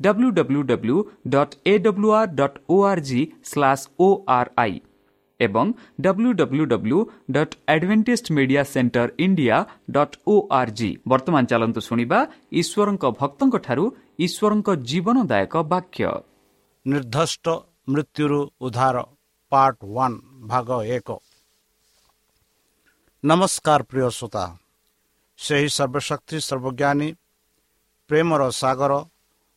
W dot A W R dot O R G slash O R I ଏବଂ W W W dot Advantage Media Centre India dot O R G ବର୍ତ୍ତମାନ ଚାଲନ୍ତୁ ଶୁଣିବା ଈଶ୍ୱରଙ୍କ ଭକ୍ତଙ୍କଠାରୁ ଈଶ୍ୱରଙ୍କ ଜୀବନଦାୟକ ବାକ୍ୟ ନିର୍ଦ୍ଦିଷ୍ଟ ମୃତ୍ୟୁରୁ ଉଦ୍ଧାର ପାର୍ଟ ୱାନ୍ ଭାଗ ଏକ ନମସ୍କାର ପ୍ରିୟ ଶ୍ରୋତା ସେହି ସର୍ବଶକ୍ତି ସର୍ବଜ୍ଞାନୀ ପ୍ରେମର ସାଗର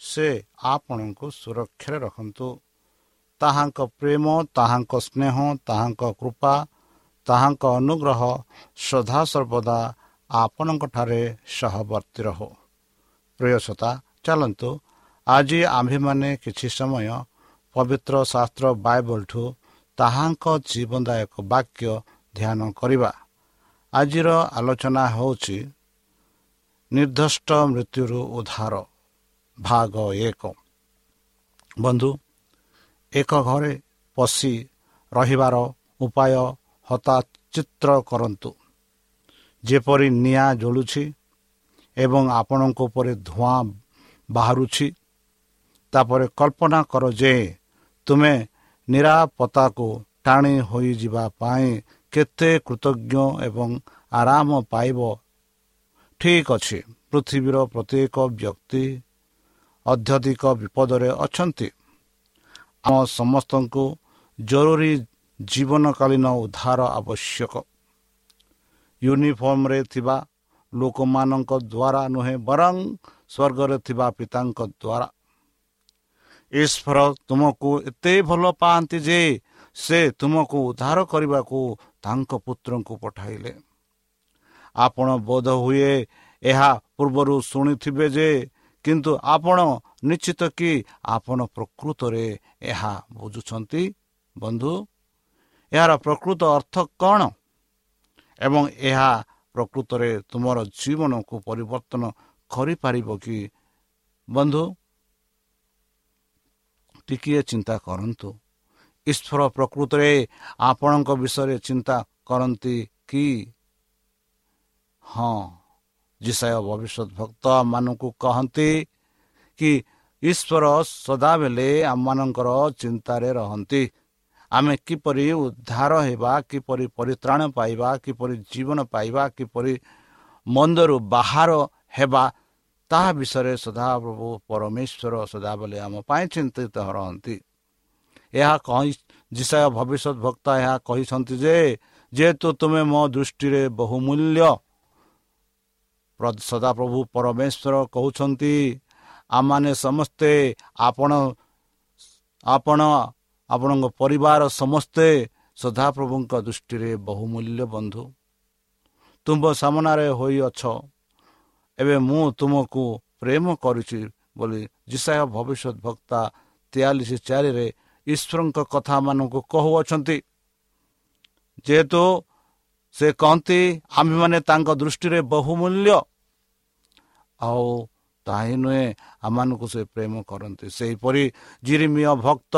ସେ ଆପଣଙ୍କୁ ସୁରକ୍ଷାରେ ରଖନ୍ତୁ। ତାହାଙ୍କ ପ୍ରେମ ତାହାଙ୍କ ସ୍ନେହ ତାହାଙ୍କ କୃପା ତାହାଙ୍କ ଅନୁଗ୍ରହ ସଦାସର୍ବଦା ଆପଣଙ୍କଠାରେ ସହବର୍ତ୍ତୀ ରହୁ। ପ୍ରିୟସତା ଚାଲନ୍ତୁ। ଆଜି ଆମ୍ଭେମାନେ କିଛି ସମୟ ପବିତ୍ର ଶାସ୍ତ୍ର ବାଇବଲଠୁ ତାହାଙ୍କ ଜୀବନଦାୟକ ବାକ୍ୟ ଧ୍ୟାନ କରିବା। ଆଜିର ଆଲୋଚନା ହେଉଛି ନିର୍ଦ୍ଦିଷ୍ଟ ମୃତ୍ୟୁରୁ ଉଦ୍ଧାର। ଭାଗ ଏକ। ବନ୍ଧୁ ଏକ ଘରେ ପଶି ରହିବାର ଉପାୟ ହଠାତ୍ ଚିତ୍ର କରନ୍ତୁ। ଯେପରି ନିଆଁ ଜଳୁଛି ଏବଂ ଆପଣଙ୍କ ଉପରେ ଧୂଆଁ ବାହାରୁଛି ତାପରେ କଳ୍ପନା କର ଯେ ତୁମେ ନିରାପତ୍ତାକୁ ଟାଣି ହୋଇଯିବା ପାଇଁ କେତେ କୃତଜ୍ଞ ଏବଂ ଆରାମ ପାଇବ। ଠିକ୍ ଅଛି ପୃଥିବୀର ପ୍ରତ୍ୟେକ ବ୍ୟକ୍ତି ଅତ୍ୟଧିକ ବିପଦରେ ଅଛନ୍ତି। ଆମ ସମସ୍ତଙ୍କୁ ଜରୁରୀ ଜୀବନକାଳୀନ ଉଦ୍ଧାର ଆବଶ୍ୟକ। ୟୁନିଫର୍ମରେ ଥିବା ଲୋକମାନଙ୍କ ଦ୍ୱାରା ନୁହେଁ ବରଂ ସ୍ୱର୍ଗରେ ଥିବା ପିତାଙ୍କ ଦ୍ୱାରା। ଈଶ୍ୱର ତୁମକୁ ଏତେ ଭଲ ପାଆନ୍ତି ଯେ ସେ ତୁମକୁ ଉଦ୍ଧାର କରିବାକୁ ତାଙ୍କ ପୁତ୍ରଙ୍କୁ ପଠାଇଲେ। ଆପଣ ବୋଧ ହୁଏ ଏହା ପୂର୍ବରୁ ଶୁଣିଥିବେ ଯେ କିନ୍ତୁ ଆପଣ ନିଶ୍ଚିତ କି ଆପଣ ପ୍ରକୃତରେ ଏହା ବୁଝୁଛନ୍ତି? ବନ୍ଧୁ ଏହାର ପ୍ରକୃତ ଅର୍ଥ କ'ଣ? ଏବଂ ଏହା ପ୍ରକୃତରେ ତୁମର ଜୀବନକୁ ପରିବର୍ତ୍ତନ କରିପାରିବ କି? ବନ୍ଧୁ ଟିକିଏ ଚିନ୍ତା କରନ୍ତୁ। ଈଶ୍ୱର ପ୍ରକୃତରେ ଆପଣଙ୍କ ବିଷୟରେ ଚିନ୍ତା କରନ୍ତି କି? ହଁ ଜିସାୟ ଭବିଷ୍ୟତ ଭକ୍ତ ମାନଙ୍କୁ କହନ୍ତି କି ଈଶ୍ୱର ସଦାବେଳେ ଆମମାନଙ୍କର ଚିନ୍ତାରେ ରହନ୍ତି। ଆମେ କିପରି ଉଦ୍ଧାର ହେବା କିପରି ପରିତ୍ରାଣ ପାଇବା କିପରି ଜୀବନ ପାଇବା କିପରି ମନ୍ଦରୁ ବାହାର ହେବା ତାହା ବିଷୟରେ ସଦାପ୍ରଭୁ ପରମେଶ୍ୱର ସଦାବେଳେ ଆମ ପାଇଁ ଚିନ୍ତିତ ରହନ୍ତି। ଏହା କହି ଯିଶାୟ ଭବିଷ୍ୟତ ବକ୍ତା ଏହା କହିଛନ୍ତି ଯେ ଯେହେତୁ ତୁମେ ମୋ ଦୃଷ୍ଟିରେ ବହୁମୂଲ୍ୟ ସଦାପ୍ରଭୁ ପରମେଶ୍ୱର କହୁଛନ୍ତି ଆମମାନେ ସମସ୍ତେ ଆପଣ ଆପଣ ଆପଣଙ୍କ ପରିବାର ସମସ୍ତେ ସଦାପ୍ରଭୁଙ୍କ ଦୃଷ୍ଟିରେ ବହୁମୂଲ୍ୟ ବନ୍ଧୁ। ତୁମ୍ଭ ସାମନାରେ ହୋଇଅଛ ଏବେ ମୁଁ ତୁମକୁ ପ୍ରେମ କରୁଛି ବୋଲି ଯିଶାୟ ଭବିଷ୍ୟତ ବକ୍ତା ତେୟାଳିଶ ଚାରିରେ ଈଶ୍ୱରଙ୍କ କଥାମାନଙ୍କୁ କହୁଅଛନ୍ତି। ଯେହେତୁ ସେ କହନ୍ତି ଆମ୍ଭେମାନେ ତାଙ୍କ ଦୃଷ୍ଟିରେ ବହୁମୂଲ୍ୟ। ଆଉ ତାହା ନୁହେଁ ଆମମାନଙ୍କୁ ସେ ପ୍ରେମ କରନ୍ତି। ସେହିପରି ଜିରିମିୟ ଭକ୍ତ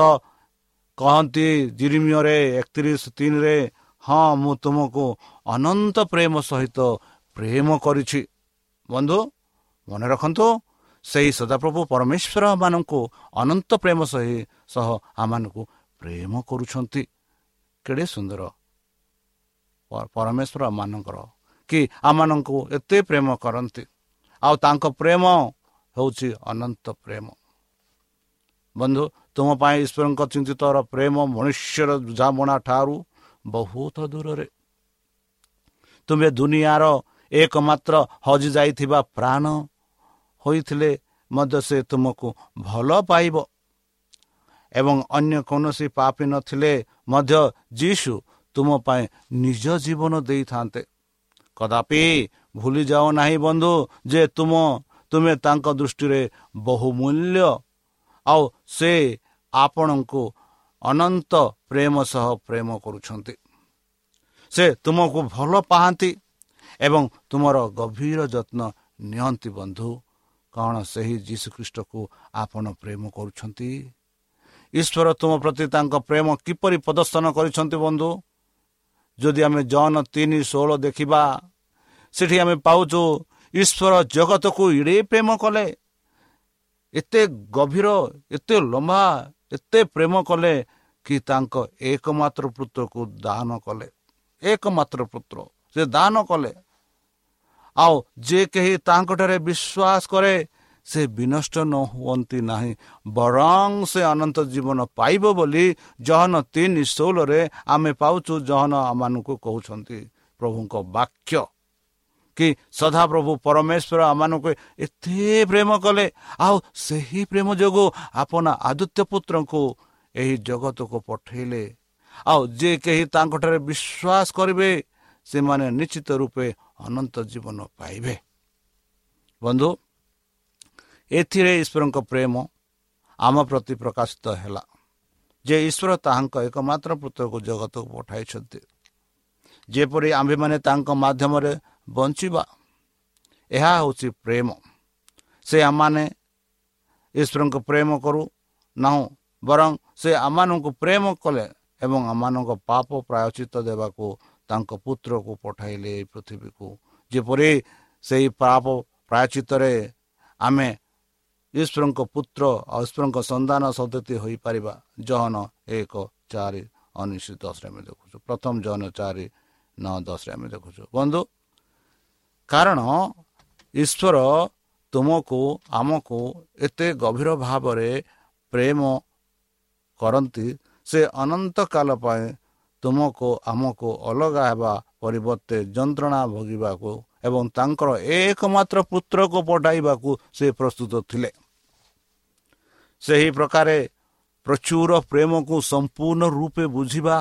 କହନ୍ତି ଜିରିମିୟରେ ଏକତିରିଶ ତିନିରେ ହଁ ମୁଁ ତୁମକୁ ଅନନ୍ତ ପ୍ରେମ ସହିତ ପ୍ରେମ କରିଛି। ବନ୍ଧୁ ମନେ ରଖନ୍ତୁ ସେହି ସଦାପ୍ରଭୁ ପରମେଶ୍ୱର ମାନଙ୍କୁ ଅନନ୍ତ ପ୍ରେମ ସହି ଆମମାନଙ୍କୁ ପ୍ରେମ କରୁଛନ୍ତି। କେଡ଼େ ସୁନ୍ଦର ପରମେଶ୍ୱର ମାନଙ୍କର କି ଆମମାନଙ୍କୁ ଏତେ ପ୍ରେମ କରନ୍ତି। ଆଉ ତାଙ୍କ ପ୍ରେମ ହେଉଛି ଅନନ୍ତ ପ୍ରେମ। ବନ୍ଧୁ ତୁମ ପାଇଁ ଈଶ୍ୱରଙ୍କ ଚିନ୍ତିତର ପ୍ରେମ ମନୁଷ୍ୟର ବୁଝାମଣା ଠାରୁ ବହୁତ ଦୂରରେ। ତୁମେ ଦୁନିଆର ଏକମାତ୍ର ହଜିଯାଇଥିବା ପ୍ରାଣ ହୋଇଥିଲେ ମଧ୍ୟ ସେ ତୁମକୁ ଭଲ ପାଇବ। ଏବଂ ଅନ୍ୟ କୌଣସି ପାପି ନଥିଲେ ମଧ୍ୟ ଯୀଶୁ ତୁମ ପାଇଁ ନିଜ ଜୀବନ ଦେଇଥାନ୍ତେ। କଦାପି ଭୁଲି ଯାଅ ନାହିଁ ବନ୍ଧୁ ଯେ ତୁମ ତୁମେ ତାଙ୍କ ଦୃଷ୍ଟିରେ ବହୁମୂଲ୍ୟ। ଆଉ ସେ ଆପଣଙ୍କୁ ଅନନ୍ତ ପ୍ରେମ ସହ ପ୍ରେମ କରୁଛନ୍ତି। ସେ ତୁମକୁ ଭଲ ପାଆନ୍ତି ଏବଂ ତୁମର ଗଭୀର ଯତ୍ନ ନିଅନ୍ତି ବନ୍ଧୁ। କ'ଣ ସେହି ଯୀଶୁଖ୍ରୀଷ୍ଟକୁ ଆପଣ ପ୍ରେମ କରୁଛନ୍ତି? ଈଶ୍ୱର ତୁମ ପ୍ରତି ତାଙ୍କ ପ୍ରେମ କିପରି ପ୍ରଦର୍ଶନ କରିଛନ୍ତି ବନ୍ଧୁ? ଯଦି ଆମେ ଜନ ତିନି ଷୋହଳ ଦେଖିବା ସେଠି ଆମେ ପାଉଛୁ ଈଶ୍ୱର ଜଗତକୁ ଏଡ଼େ ପ୍ରେମ କଲେ। ଏତେ ଗଭୀର ଏତେ ଲମ୍ବା ଏତେ ପ୍ରେମ କଲେ କି ତାଙ୍କ ଏକମାତ୍ର ପୁତ୍ରକୁ ଦାନ କଲେ। ଏକମାତ୍ର ପୁତ୍ର ସେ ଦାନ କଲେ। ଆଉ ଯେ କେହି ତାଙ୍କଠାରେ ବିଶ୍ୱାସ କରେ ସେ ବିନଷ୍ଟ ନ ହୁଅନ୍ତି ନାହିଁ ବରଂ ସେ ଅନନ୍ତ ଜୀବନ ପାଇବ ବୋଲି ଜହନ ତିନି ଷୋହଳରେ ଆମେ ପାଉଛୁ ଜହନ ଆମମାନଙ୍କୁ କହୁଛନ୍ତି ପ୍ରଭୁଙ୍କ ବାକ୍ୟ। କି ସଦାପ୍ରଭୁ ପରମେଶ୍ୱର ଆମମାନଙ୍କୁ ଏତେ ପ୍ରେମ କଲେ ଆଉ ସେହି ପ୍ରେମ ଯୋଗୁଁ ଆପଣ ଆଦିତ୍ୟ ପୁତ୍ରଙ୍କୁ ଏହି ଜଗତକୁ ପଠେଇଲେ। ଆଉ ଯେ କେହି ତାଙ୍କଠାରେ ବିଶ୍ୱାସ କରିବେ ସେମାନେ ନିଶ୍ଚିତ ରୂପେ ଅନନ୍ତ ଜୀବନ ପାଇବେ। ବନ୍ଧୁ ଏଥିରେ ଈଶ୍ୱରଙ୍କ ପ୍ରେମ ଆମ ପ୍ରତି ପ୍ରକାଶିତ ହେଲା। ଯେ ଈଶ୍ୱର ତାହାଙ୍କ ଏକମାତ୍ର ପୁତ୍ରକୁ ଜଗତକୁ ପଠାଇଛନ୍ତି। ଯେପରି ଆମ୍ଭେମାନେ ତାଙ୍କ ମାଧ୍ୟମରେ ବଞ୍ଚିବା ଏହା ହେଉଛି ପ୍ରେମ। ସେ ଆମମାନେ ଈଶ୍ୱରଙ୍କ ପ୍ରେମ କରୁ ନାହୁଁ ବରଂ ସେ ଆମମାନଙ୍କୁ ପ୍ରେମ କଲେ ଏବଂ ଆମମାନଙ୍କ ପାପ ପ୍ରାୟଚିତ ଦେବାକୁ ତାଙ୍କ ପୁତ୍ରକୁ ପଠାଇଲେ ଏହି ପୃଥିବୀକୁ। ଯେପରି ସେହି ପାପ ପ୍ରାୟଚିତରେ ଆମେ ଈଶ୍ୱରଙ୍କ ପୁତ୍ର ଆଉ ଈଶ୍ୱରଙ୍କ ସନ୍ତାନ ସଦତି ହୋଇପାରିବା। ଜହନ ଏକ ଚାରି ଉଣେଇଶ ଦଶରେ ଆମେ ଦେଖୁଛୁ। ପ୍ରଥମ ଜହନ ଚାରି ନଅ ଦଶରେ ଆମେ ଦେଖୁଛୁ। ବନ୍ଧୁ କାରଣ ଈଶ୍ୱର ତୁମକୁ ଆମକୁ ଏତେ ଗଭୀର ଭାବରେ ପ୍ରେମ କରନ୍ତି ସେ ଅନନ୍ତ କାଳ ପାଇଁ ତୁମକୁ ଆମକୁ ଅଲଗା ହେବା ପରିବର୍ତ୍ତେ ଯନ୍ତ୍ରଣା ଭୋଗିବାକୁ ଏବଂ ତାଙ୍କର ଏକମାତ୍ର ପୁତ୍ରକୁ ପଠାଇବାକୁ ସେ ପ୍ରସ୍ତୁତ ଥିଲେ। ସେହି ପ୍ରକାରେ ପ୍ରଚୁର ପ୍ରେମକୁ ସମ୍ପୂର୍ଣ୍ଣ ରୂପେ ବୁଝିବା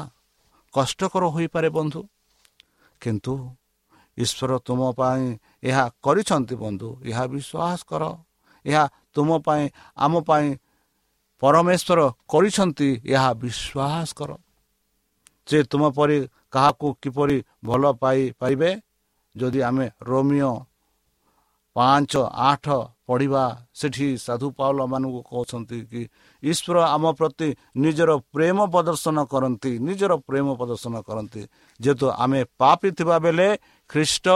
କଷ୍ଟକର ହୋଇପାରେ ବନ୍ଧୁ। କିନ୍ତୁ ଈଶ୍ୱର ତୁମ ପାଇଁ ଏହା କରିଛନ୍ତି ବନ୍ଧୁ ଏହା ବିଶ୍ୱାସ କର। ଏହା ତୁମ ପାଇଁ ଆମ ପାଇଁ ପରମେଶ୍ୱର କରିଛନ୍ତି ଏହା ବିଶ୍ୱାସ କର। ସେ ତୁମ ପରି କାହାକୁ କିପରି ଭଲ ପାଇପାରିବେ ଯଦି ଆମେ ରୋମିଓ ପାଞ୍ଚ ଆଠ ପଢ଼ିବା ସେଠି ସାଧୁ ପାଉଲମାନଙ୍କୁ କହୁଛନ୍ତି କି ଈଶ୍ୱର ଆମ ପ୍ରତି ନିଜର ପ୍ରେମ ପ୍ରଦର୍ଶନ କରନ୍ତି ନିଜର ପ୍ରେମ ପ୍ରଦର୍ଶନ କରନ୍ତି ଯେହେତୁ ଆମେ ପାପି ଥିବା ବେଳେ ଖ୍ରୀଷ୍ଟ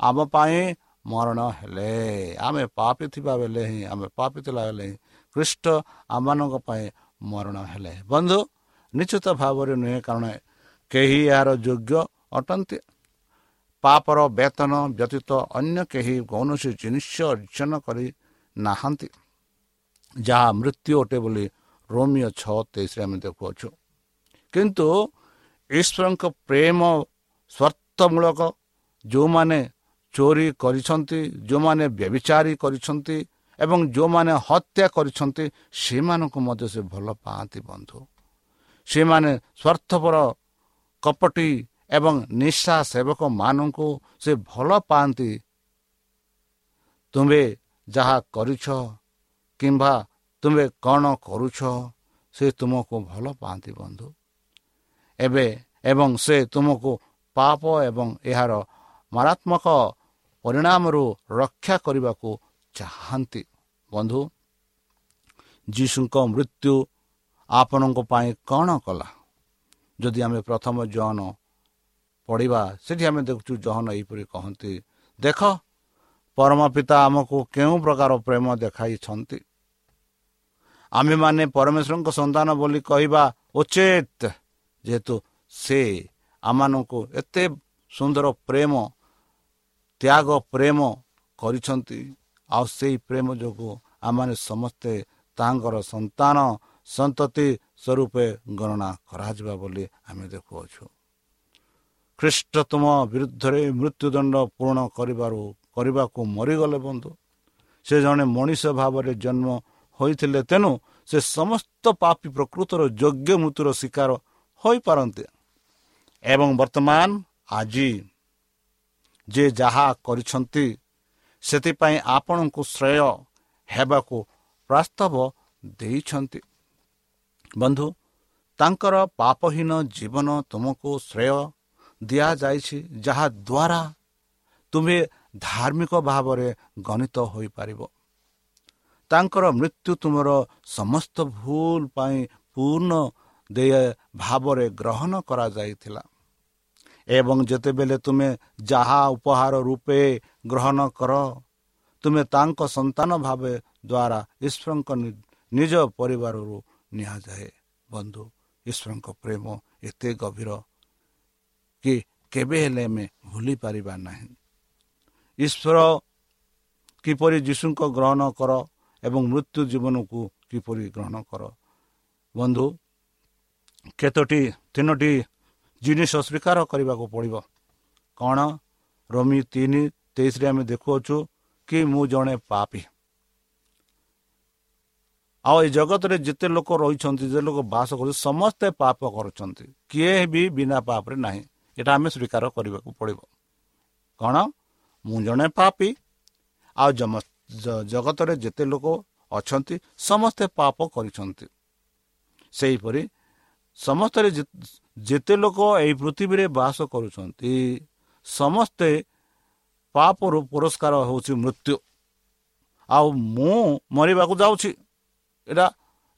ଆମ ପାଇଁ ମରଣ ହେଲେ ଆମେ ପାପି ଥିବା ବେଳେ ହିଁ ଆମେ ପାପି ଥିଲା ବେଳେ ହିଁ ଖ୍ରୀଷ୍ଟ ଆମମାନଙ୍କ ପାଇଁ ମରଣ ହେଲେ ବନ୍ଧୁ ନିଶ୍ଚିତ ଭାବରେ ନୁହେଁ କାରଣ କେହି ଏହାର ଯୋଗ୍ୟ ଅଟନ୍ତି। ପାପର ବେତନ ବ୍ୟତୀତ ଅନ୍ୟ କେହି କୌଣସି ଜିନିଷ ଅର୍ଜନ କରି ନାହାନ୍ତି। ଯାହା ମୃତ୍ୟୁ ଅଟେ ବୋଲି ରୋମିଓ ଛଅ ତେଇଶରେ ଆମେ ଦେଖୁଅଛୁ। କିନ୍ତୁ ଈଶ୍ୱରଙ୍କ ପ୍ରେମ ସ୍ୱାର୍ଥମୂଳକ ଯେଉଁମାନେ ଚୋରି କରିଛନ୍ତି ଯେଉଁମାନେ ବ୍ୟବିଚାରୀ କରିଛନ୍ତି ଏବଂ ଯେଉଁମାନେ ହତ୍ୟା କରିଛନ୍ତି ସେମାନଙ୍କୁ ମଧ୍ୟ ସେ ଭଲ ପାଆନ୍ତି ବନ୍ଧୁ। ସେମାନେ ସ୍ୱାର୍ଥପର କପଟି ଏବଂ ନିଶା ସେବକମାନଙ୍କୁ ସେ ଭଲ ପାଆନ୍ତି। ତୁମେ ଯାହା କରିଛ କିମ୍ବା ତୁମେ କ'ଣ କରୁଛ ସେ ତୁମକୁ ଭଲ ପାଆନ୍ତି ବନ୍ଧୁ। ଏବେ ଏବଂ ସେ ତୁମକୁ ପାପ ଏବଂ ଏହାର ମାରାତ୍ମକ ପରିଣାମରୁ ରକ୍ଷା କରିବାକୁ ଚାହାନ୍ତି। ବନ୍ଧୁ ଯୀଶୁଙ୍କ ମୃତ୍ୟୁ ଆପଣଙ୍କ ପାଇଁ କ'ଣ କଲା? ଯଦି ଆମେ ପ୍ରଥମ ଜହନ ପଢ଼ିବା ସେଠି ଆମେ ଦେଖୁଛୁ ଜହନ ଏହିପରି କହନ୍ତି ଦେଖ ପରମ ପିତା ଆମକୁ କେଉଁ ପ୍ରକାର ପ୍ରେମ ଦେଖାଇଛନ୍ତି? ଆମେମାନେ ପରମେଶ୍ୱରଙ୍କ ସନ୍ତାନ ବୋଲି କହିବା ଉଚିତ। ଯେହେତୁ ସେ ଆମମାନଙ୍କୁ ଏତେ ସୁନ୍ଦର ପ୍ରେମ ତ୍ୟାଗ ପ୍ରେମ କରିଛନ୍ତି। ଆଉ ସେଇ ପ୍ରେମ ଯୋଗୁଁ ଆମମାନେ ସମସ୍ତେ ତାଙ୍କର ସନ୍ତାନ ସନ୍ତତି ସ୍ୱରୂପେ ଗଣନା କରାଯିବା ବୋଲି ଆମେ ଦେଖୁଅଛୁ। ଖ୍ରୀଷ୍ଟ ତୁମ ବିରୁଦ୍ଧରେ ମୃତ୍ୟୁଦଣ୍ଡ ପୂରଣ କରିବାରୁ କରିବାକୁ ମରିଗଲେ ବନ୍ଧୁ। ସେ ଜଣେ ମଣିଷ ଭାବରେ ଜନ୍ମ ହୋଇଥିଲେ ତେଣୁ ସେ ସମସ୍ତ ପାପୀ ପ୍ରକୃତର ଯୋଗ୍ୟ ମୃତ୍ୟୁର ଶିକାର ହୋଇପାରନ୍ତି। ଏବଂ ବର୍ତ୍ତମାନ ଆଜି ଯେ ଯାହା କରିଛନ୍ତି ସେଥିପାଇଁ ଆପଣଙ୍କୁ ଶ୍ରେୟ ହେବାକୁ ପ୍ରସ୍ତାବ ଦେଇଛନ୍ତି। ବନ୍ଧୁ ତାଙ୍କର ପାପହୀନ ଜୀବନ ତୁମକୁ ଶ୍ରେୟ ଦିଆଯାଇଛି ଯାହାଦ୍ୱାରା ତୁମେ ଧାର୍ମିକ ଭାବରେ ଗଣିତ ହୋଇପାରିବ। ତାଙ୍କର ମୃତ୍ୟୁ ତୁମର ସମସ୍ତ ଭୁଲ ପାଇଁ ପୂର୍ଣ୍ଣ ଦେୟ ଭାବରେ ଗ୍ରହଣ କରାଯାଇଥିଲା। ଏବଂ ଯେତେବେଳେ ତୁମେ ଯାହା ଉପହାର ରୂପେ ଗ୍ରହଣ କର ତୁମେ ତାଙ୍କ ସନ୍ତାନ ଭାବେ ଦ୍ୱାରା ଈଶ୍ୱରଙ୍କ ନିଜ ପରିବାରରୁ ନିଆଯାଏ ବନ୍ଧୁ ଈଶ୍ୱରଙ୍କ ପ୍ରେମ ଏତେ ଗଭୀର କି କେବେ ହେଲେ ଆମେ ଭୁଲି ପାରିବା ନାହିଁ। ଈଶ୍ୱର କିପରି ଯୀଶୁଙ୍କ ଗ୍ରହଣ କର ଏବଂ ମୃତ୍ୟୁ ଜୀବନକୁ କିପରି ଗ୍ରହଣ କର? ବନ୍ଧୁ କେତୋଟି ତିନୋଟି ଜିନିଷ ସ୍ୱୀକାର କରିବାକୁ ପଡ଼ିବ। କ'ଣ? ରମି ତିନି ତେଇଶରେ ଆମେ ଦେଖୁଅଛୁ କି ମୁଁ ଜଣେ ପାପି। ଆଉ ଏ ଜଗତରେ ଯେତେ ଲୋକ ରହିଛନ୍ତି ଯେ ଲୋକ ବାସ କରୁଛନ୍ତି ସମସ୍ତେ ପାପ କରୁଛନ୍ତି। କିଏ ବି ବିନା ପାପରେ ନାହିଁ। ଏଇଟା ଆମେ ସ୍ୱୀକାର କରିବାକୁ ପଡ଼ିବ। କ'ଣ? ମୁଁ ଜଣେ ପାପି। ଆଉ ଜଗତରେ ଯେତେ ଲୋକ ଅଛନ୍ତି ସମସ୍ତେ ପାପ କରିଛନ୍ତି। ସେହିପରି ସମସ୍ତରେ ଯେତେ ଲୋକ ଏହି ପୃଥିବୀରେ ବାସ କରୁଛନ୍ତି ସମସ୍ତେ ପାପରୁ ପୁରସ୍କାର ହେଉଛି ମୃତ୍ୟୁ। ଆଉ ମୁଁ ମରିବାକୁ ଯାଉଛି। ଏଇଟା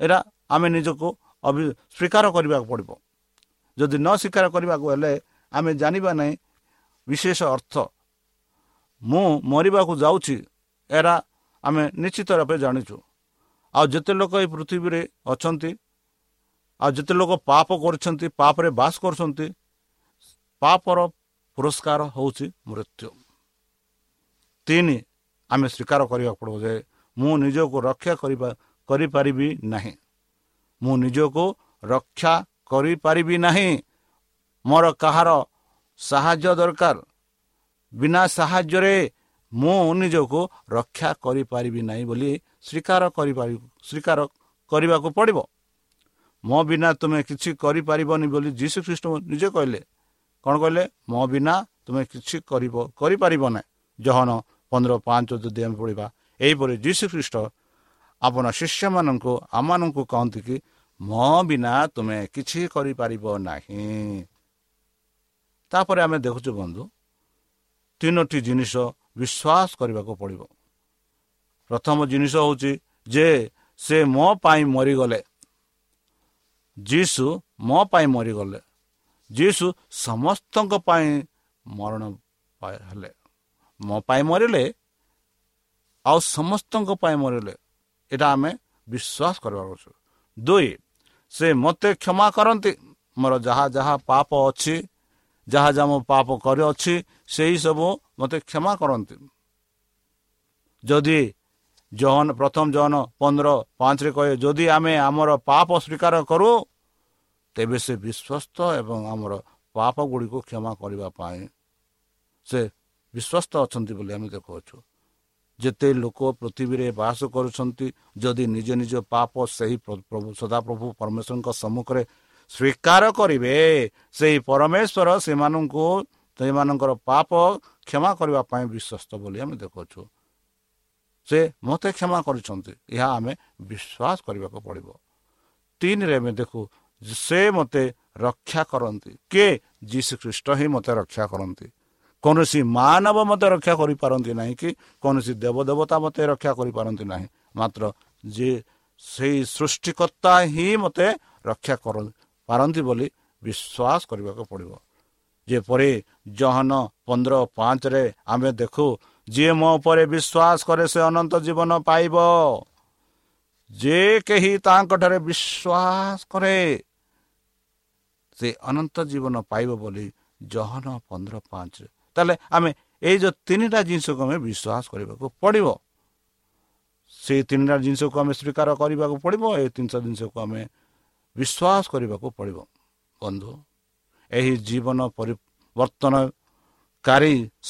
ଏଇଟା ଆମେ ନିଜକୁ ସ୍ୱୀକାର କରିବାକୁ ପଡ଼ିବ। ଯଦି ନ ସ୍ୱୀକାର କରିବାକୁ ହେଲେ ଆମେ ଜାଣିବା ନାହିଁ ବିଶେଷ ଅର୍ଥ। ମୁଁ ମରିବାକୁ ଯାଉଛି ଏରା ଆମେ ନିଶ୍ଚିତ ରୂପେ ଜାଣିଛୁ। ଆଉ ଯେତେ ଲୋକ ଏହି ପୃଥିବୀରେ ଅଛନ୍ତି ଆଉ ଯେତେ ଲୋକ ପାପ କରୁଛନ୍ତି ପାପରେ ବାସ କରୁଛନ୍ତି ପାପର ପୁରସ୍କାର ହେଉଛି ମୃତ୍ୟୁ। ତିନି ଆମେ ସ୍ୱୀକାର କରିବାକୁ ପଡ଼ିବ ଯେ ମୁଁ ନିଜକୁ ରକ୍ଷା କରିବା କରିପାରିବି ନାହିଁ। ମୁଁ ନିଜକୁ ରକ୍ଷା କରିପାରିବି ନାହିଁ। ମୋର କାହାର ସାହାଯ୍ୟ ଦରକାର? ବିନା ସାହାଯ୍ୟରେ ମୁଁ ନିଜକୁ ରକ୍ଷା କରିପାରିବି ନାହିଁ ବୋଲି ସ୍ୱୀକାର କରିପାରି ସ୍ୱୀକାର କରିବାକୁ ପଡ଼ିବ। ମୋ ବିନା ତୁମେ କିଛି କରିପାରିବନି ବୋଲି ଯୀଶୁ ଖ୍ରୀଷ୍ଟ ନିଜେ କହିଲେ। କ'ଣ କହିଲେ? ମୋ ବିନା ତୁମେ କିଛି କରିବ କରିପାରିବ ନାହିଁ। ଜହନ ପନ୍ଦର ପାଞ୍ଚ ଯଦି ଆମେ ପଢ଼ିବା ଏହିପରି ଯୀଶୁ ଖ୍ରୀଷ୍ଟ ଆପଣ ଶିଷ୍ୟମାନଙ୍କୁ ଆମମାନଙ୍କୁ କହନ୍ତି କି ମୋ ବିନା ତୁମେ କିଛି କରିପାରିବ ନାହିଁ। ତାପରେ ଆମେ ଦେଖୁଛୁ ବନ୍ଧୁ ତିନୋଟି ଜିନିଷ ବିଶ୍ୱାସ କରିବାକୁ ପଡ଼ିବ। ପ୍ରଥମ ଜିନିଷ ହେଉଛି ଯେ ସେ ମୋ ପାଇଁ ମରିଗଲେ। ଯୀଶୁ ମୋ ପାଇଁ ମରିଗଲେ। ଯୀଶୁ ସମସ୍ତଙ୍କ ପାଇଁ ମରଣ ହେଲେ। ମୋ ପାଇଁ ମରିଲେ ଆଉ ସମସ୍ତଙ୍କ ପାଇଁ ମରିଲେ। ଏଇଟା ଆମେ ବିଶ୍ୱାସ କରିବାକୁ ଅଛୁ। ଦୁଇ ସେ ମୋତେ କ୍ଷମା କରନ୍ତି। ମୋର ଯାହା ଯାହା ପାପ ଅଛି ଯାହା ଯାହା ମୋ ପାପ କରିଅଛି ସେହିସବୁ ମୋତେ କ୍ଷମା କରନ୍ତି। ଯଦି ଜହନ ପ୍ରଥମ ଜହନ ପନ୍ଦର ପାଞ୍ଚରେ କହେ ଯଦି ଆମେ ଆମର ପାପ ସ୍ୱୀକାର କରୁ ତେବେ ସେ ବିଶ୍ୱସ୍ତ ଏବଂ ଆମର ପାପ ଗୁଡ଼ିକୁ କ୍ଷମା କରିବା ପାଇଁ ସେ ବିଶ୍ୱସ୍ତ ଅଛନ୍ତି ବୋଲି ଆମେ ଦେଖୁଅଛୁ। ଯେତେ ଲୋକ ପୃଥିବୀରେ ବାସ କରୁଛନ୍ତି ଯଦି ନିଜ ନିଜ ପାପ ସେହି ପ୍ରଭୁ ସଦାପ୍ରଭୁ ପରମେଶ୍ୱରଙ୍କ ସମ୍ମୁଖରେ ସ୍ୱୀକାର କରିବେ ସେହି ପରମେଶ୍ୱର ସେମାନଙ୍କୁ ସେମାନଙ୍କର ପାପ କ୍ଷମା କରିବା ପାଇଁ ବିଶ୍ୱସ୍ତ ବୋଲି ଆମେ ଦେଖୁଅଛୁ ସେ ମୋତେ କ୍ଷମା କରିଛନ୍ତି ଏହା ଆମେ ବିଶ୍ୱାସ କରିବାକୁ ପଡ଼ିବ। ତିନିରେ ଆମେ ଦେଖୁ ସେ ମୋତେ ରକ୍ଷା କରନ୍ତି କିଏ? ଯୀଶୁ ଖ୍ରୀଷ୍ଟ ହିଁ ମୋତେ ରକ୍ଷା କରନ୍ତି। କୌଣସି ମାନବ ମୋତେ ରକ୍ଷା କରିପାରନ୍ତି ନାହିଁ କି କୌଣସି ଦେବଦେବତା ମୋତେ ରକ୍ଷା କରିପାରନ୍ତି ନାହିଁ। ମାତ୍ର ଯେ ସେଇ ସୃଷ୍ଟିକର୍ତ୍ତା ହିଁ ମୋତେ ରକ୍ଷା କର ପାରନ୍ତି ବୋଲି ବିଶ୍ୱାସ କରିବାକୁ ପଡ଼ିବ। ଯେପରି ଜହନ ପନ୍ଦର ପାଞ୍ଚରେ ଆମେ ଦେଖୁ ଯିଏ ମୋ ଉପରେ ବିଶ୍ୱାସ କରେ ସେ ଅନନ୍ତ ଜୀବନ ପାଇବ। ଯେ କେହି ତାଙ୍କଠାରେ ବିଶ୍ୱାସ କରେ ସେ ଅନନ୍ତ ଜୀବନ ପାଇବ ବୋଲି ଜହନ ପନ୍ଦର ପାଞ୍ଚରେ ତାହେଲେ ଆମେ ଏଇ ଯେଉଁ ତିନିଟା ଜିନିଷକୁ ଆମେ ବିଶ୍ୱାସ କରିବାକୁ ପଡ଼ିବ। ସେଇ ତିନିଟା ଜିନିଷକୁ ଆମେ ସ୍ୱୀକାର କରିବାକୁ ପଡ଼ିବ ଏ ତିନିଟା ଜିନିଷକୁ ଆମେ ବିଶ୍ୱାସ କରିବାକୁ ପଡ଼ିବ। ବନ୍ଧୁ ଏହି ଜୀବନ ପରିବର୍ତ୍ତନକାରୀ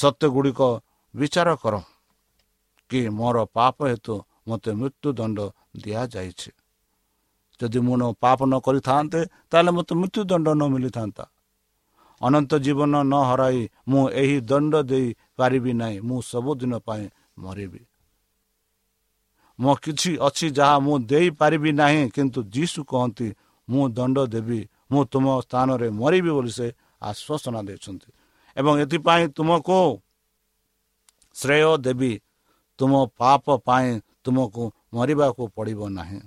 ସତ୍ୟ ଗୁଡ଼ିକ ବିଚାର କର କି ମୋର ପାପ ହେତୁ ମୋତେ ମୃତ୍ୟୁଦଣ୍ଡ ଦିଆଯାଇଛି। ଯଦି ମୁଁ ପାପ ନ କରିଥାନ୍ତେ ତାହେଲେ ମୋତେ ମୃତ୍ୟୁଦଣ୍ଡ ନ ମିଳିଥାନ୍ତା। ଅନନ୍ତ ଜୀବନ ନ ହରାଇ ମୁଁ ଏହି ଦଣ୍ଡ ଦେଇପାରିବି ନାହିଁ। ମୁଁ ସବୁଦିନ ପାଇଁ ମରିବି। ମୋ କିଛି ଅଛି ଯାହା ମୁଁ ଦେଇପାରିବି ନାହିଁ କିନ୍ତୁ ଯୀଶୁ କହନ୍ତି ମୁଁ ଦଣ୍ଡ ଦେବି ମୁଁ ତୁମ ସ୍ଥାନରେ ମରିବି ବୋଲି ସେ ଆଶ୍ୱାସନା ଦେଇଛନ୍ତି। ଏବଂ ଏଥିପାଇଁ ତୁମକୁ ଶ୍ରେୟ ଦେବି। ତୁମ ପାପ ପାଇଁ ତୁମକୁ ମରିବାକୁ ପଡ଼ିବ ନାହିଁ।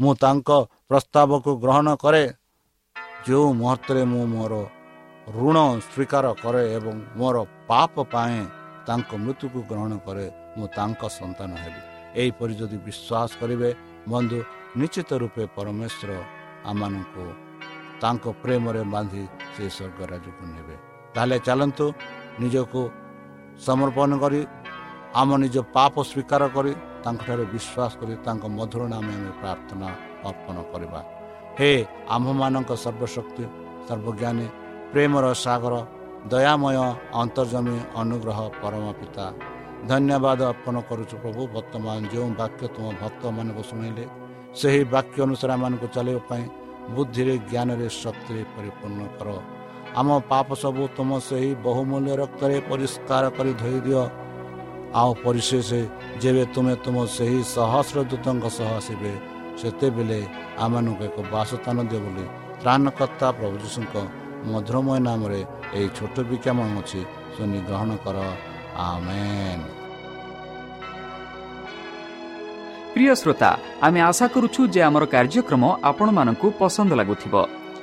ମୁଁ ତାଙ୍କ ପ୍ରସ୍ତାବକୁ ଗ୍ରହଣ କରେ। ଯେଉଁ ମୁହୂର୍ତ୍ତରେ ମୁଁ ମୋର ଋଣ ସ୍ୱୀକାର କରେ ଏବଂ ମୋର ପାପ ପାଇଁ ତାଙ୍କ ମୃତ୍ୟୁକୁ ଗ୍ରହଣ କରେ ମୁଁ ତାଙ୍କ ସନ୍ତାନ ହେବି। ଏହିପରି ଯଦି ବିଶ୍ୱାସ କରିବେ ବନ୍ଧୁ ନିଶ୍ଚିତ ରୂପେ ପରମେଶ୍ୱର ଆମମାନଙ୍କୁ ତାଙ୍କ ପ୍ରେମରେ ବାନ୍ଧି ସେ ସ୍ୱର୍ଗ ରାଜକୁ ନେବେ। ତାହେଲେ ଚାଲନ୍ତୁ ନିଜକୁ ସମର୍ପଣ କରି ଆମ ନିଜ ପାପ ସ୍ୱୀକାର କରି ତାଙ୍କଠାରେ ବିଶ୍ୱାସ କରି ତାଙ୍କ ମଧୁର ନାମେ ଆମେ ପ୍ରାର୍ଥନା ଅର୍ପଣ କରିବା। ହେ ଆମ୍ଭମାନଙ୍କ ସର୍ବଶକ୍ତି ସର୍ବଜ୍ଞାନୀ ପ୍ରେମର ସାଗର ଦୟାମୟ ଅନ୍ତର୍ଜମୀ ଅନୁଗ୍ରହ ପରମ ପିତା ଧନ୍ୟବାଦ ଅର୍ପଣ କରୁଛୁ ପ୍ରଭୁ ବର୍ତ୍ତମାନ ଯେଉଁ ବାକ୍ୟ ତୁମ ଭକ୍ତମାନଙ୍କୁ ଶୁଣିଲେ ସେହି ବାକ୍ୟ ଅନୁସାରେ ଆମମାନଙ୍କୁ ଚାଲିବା ପାଇଁ ବୁଦ୍ଧିରେ ଜ୍ଞାନରେ ଶକ୍ତିରେ ପରିପୂର୍ଣ୍ଣ କର। ଆମ ପାପ ସବୁ ତୁମ ସେହି ବହୁମୂଲ୍ୟ ରକ୍ତରେ ପରିଷ୍କାର କରି ଧୋଇ ଦିଅ। ଆଉ ପରିଶେଷ ଯେବେ ତୁମେ ତୁମ ସେହି ସହସ୍ର ଦୂତଙ୍କ ସହ ଆସିବେ ସେତେବେଳେ ଆମମାନଙ୍କୁ ଏକ ବାସସ୍ଥାନ ଦିଅ ବୋଲି ତ୍ରାଣକର୍ତ୍ତା ପ୍ରଭୁ ଯୀଶୁଙ୍କ ମଧୁରମୟ ନାମରେ ଏହି ଛୋଟ ବିକ୍ଷା ଅଛି ଶୁନି ଗ୍ରହଣ କର। ଆମେନ୍। ପ୍ରିୟ ଶ୍ରୋତା ଆମେ ଆଶା କରୁଛୁ ଯେ ଆମର କାର୍ଯ୍ୟକ୍ରମ ଆପଣମାନଙ୍କୁ ପସନ୍ଦ ଲାଗୁଥିବ।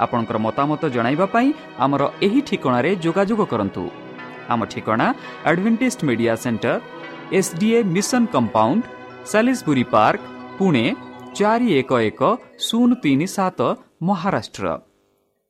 ଆପଣଙ୍କର ମତାମତ ଜଣାଇବା ପାଇଁ ଆମର ଏହି ଠିକଣାରେ ଯୋଗାଯୋଗ କରନ୍ତୁ। ଆମ ଠିକଣା Advantage Media Centre S DA mission compound Salisbury Park Pune ଚାରି ଏକ ଏକ ଶୂନ ତିନି ସାତ Maharashtra.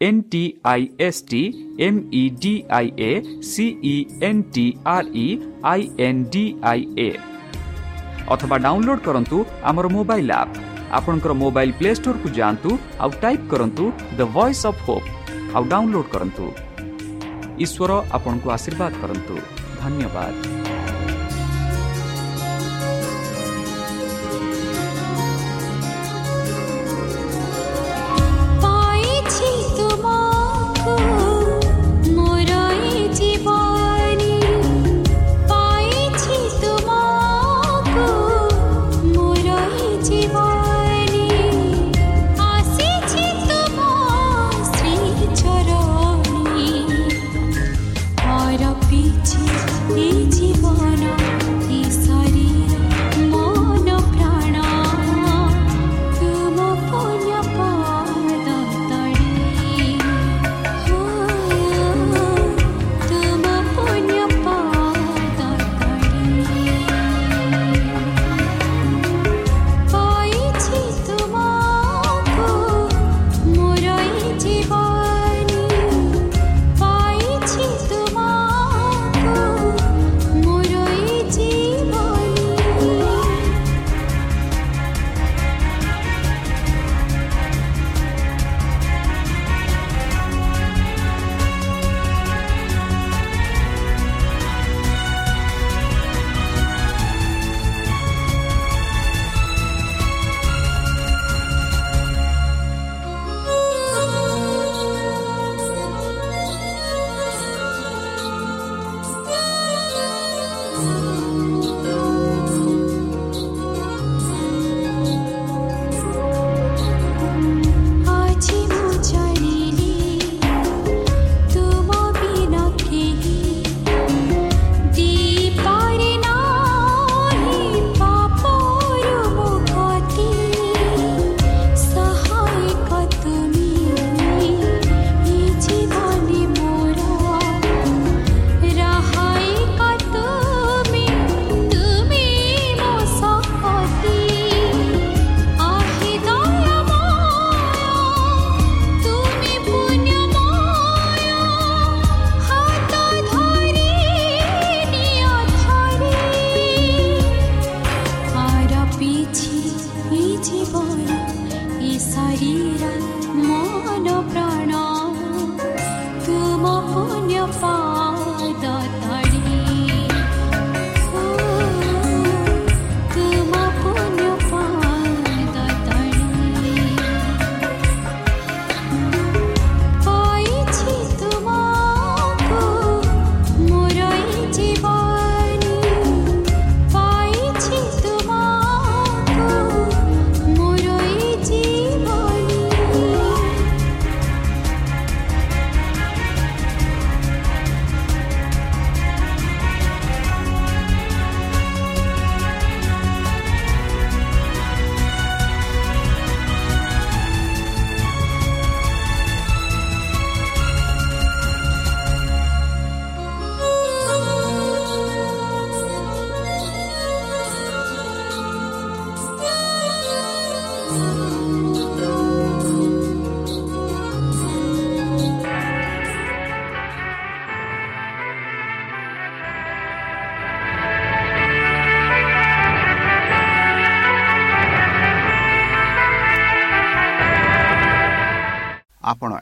N T I S T M E D I A C E N T R E I N D I A অথবা download করন্তু আমার mobile app আপনার মোবাইল প্লে স্টোর কু যাআନ୍ତୁ ଆଉ ଟାଇପ୍ କରନ୍ତୁ ଦ ଭଏସ୍ ଅଫ୍ ହୋପ୍ ଆଉ download କରନ୍ତୁ ଈଶ୍ୱର ଆପଣଙ୍କୁ ଆଶୀର୍ବାଦ କରନ୍ତୁ ଧନ୍ୟବାଦ He far.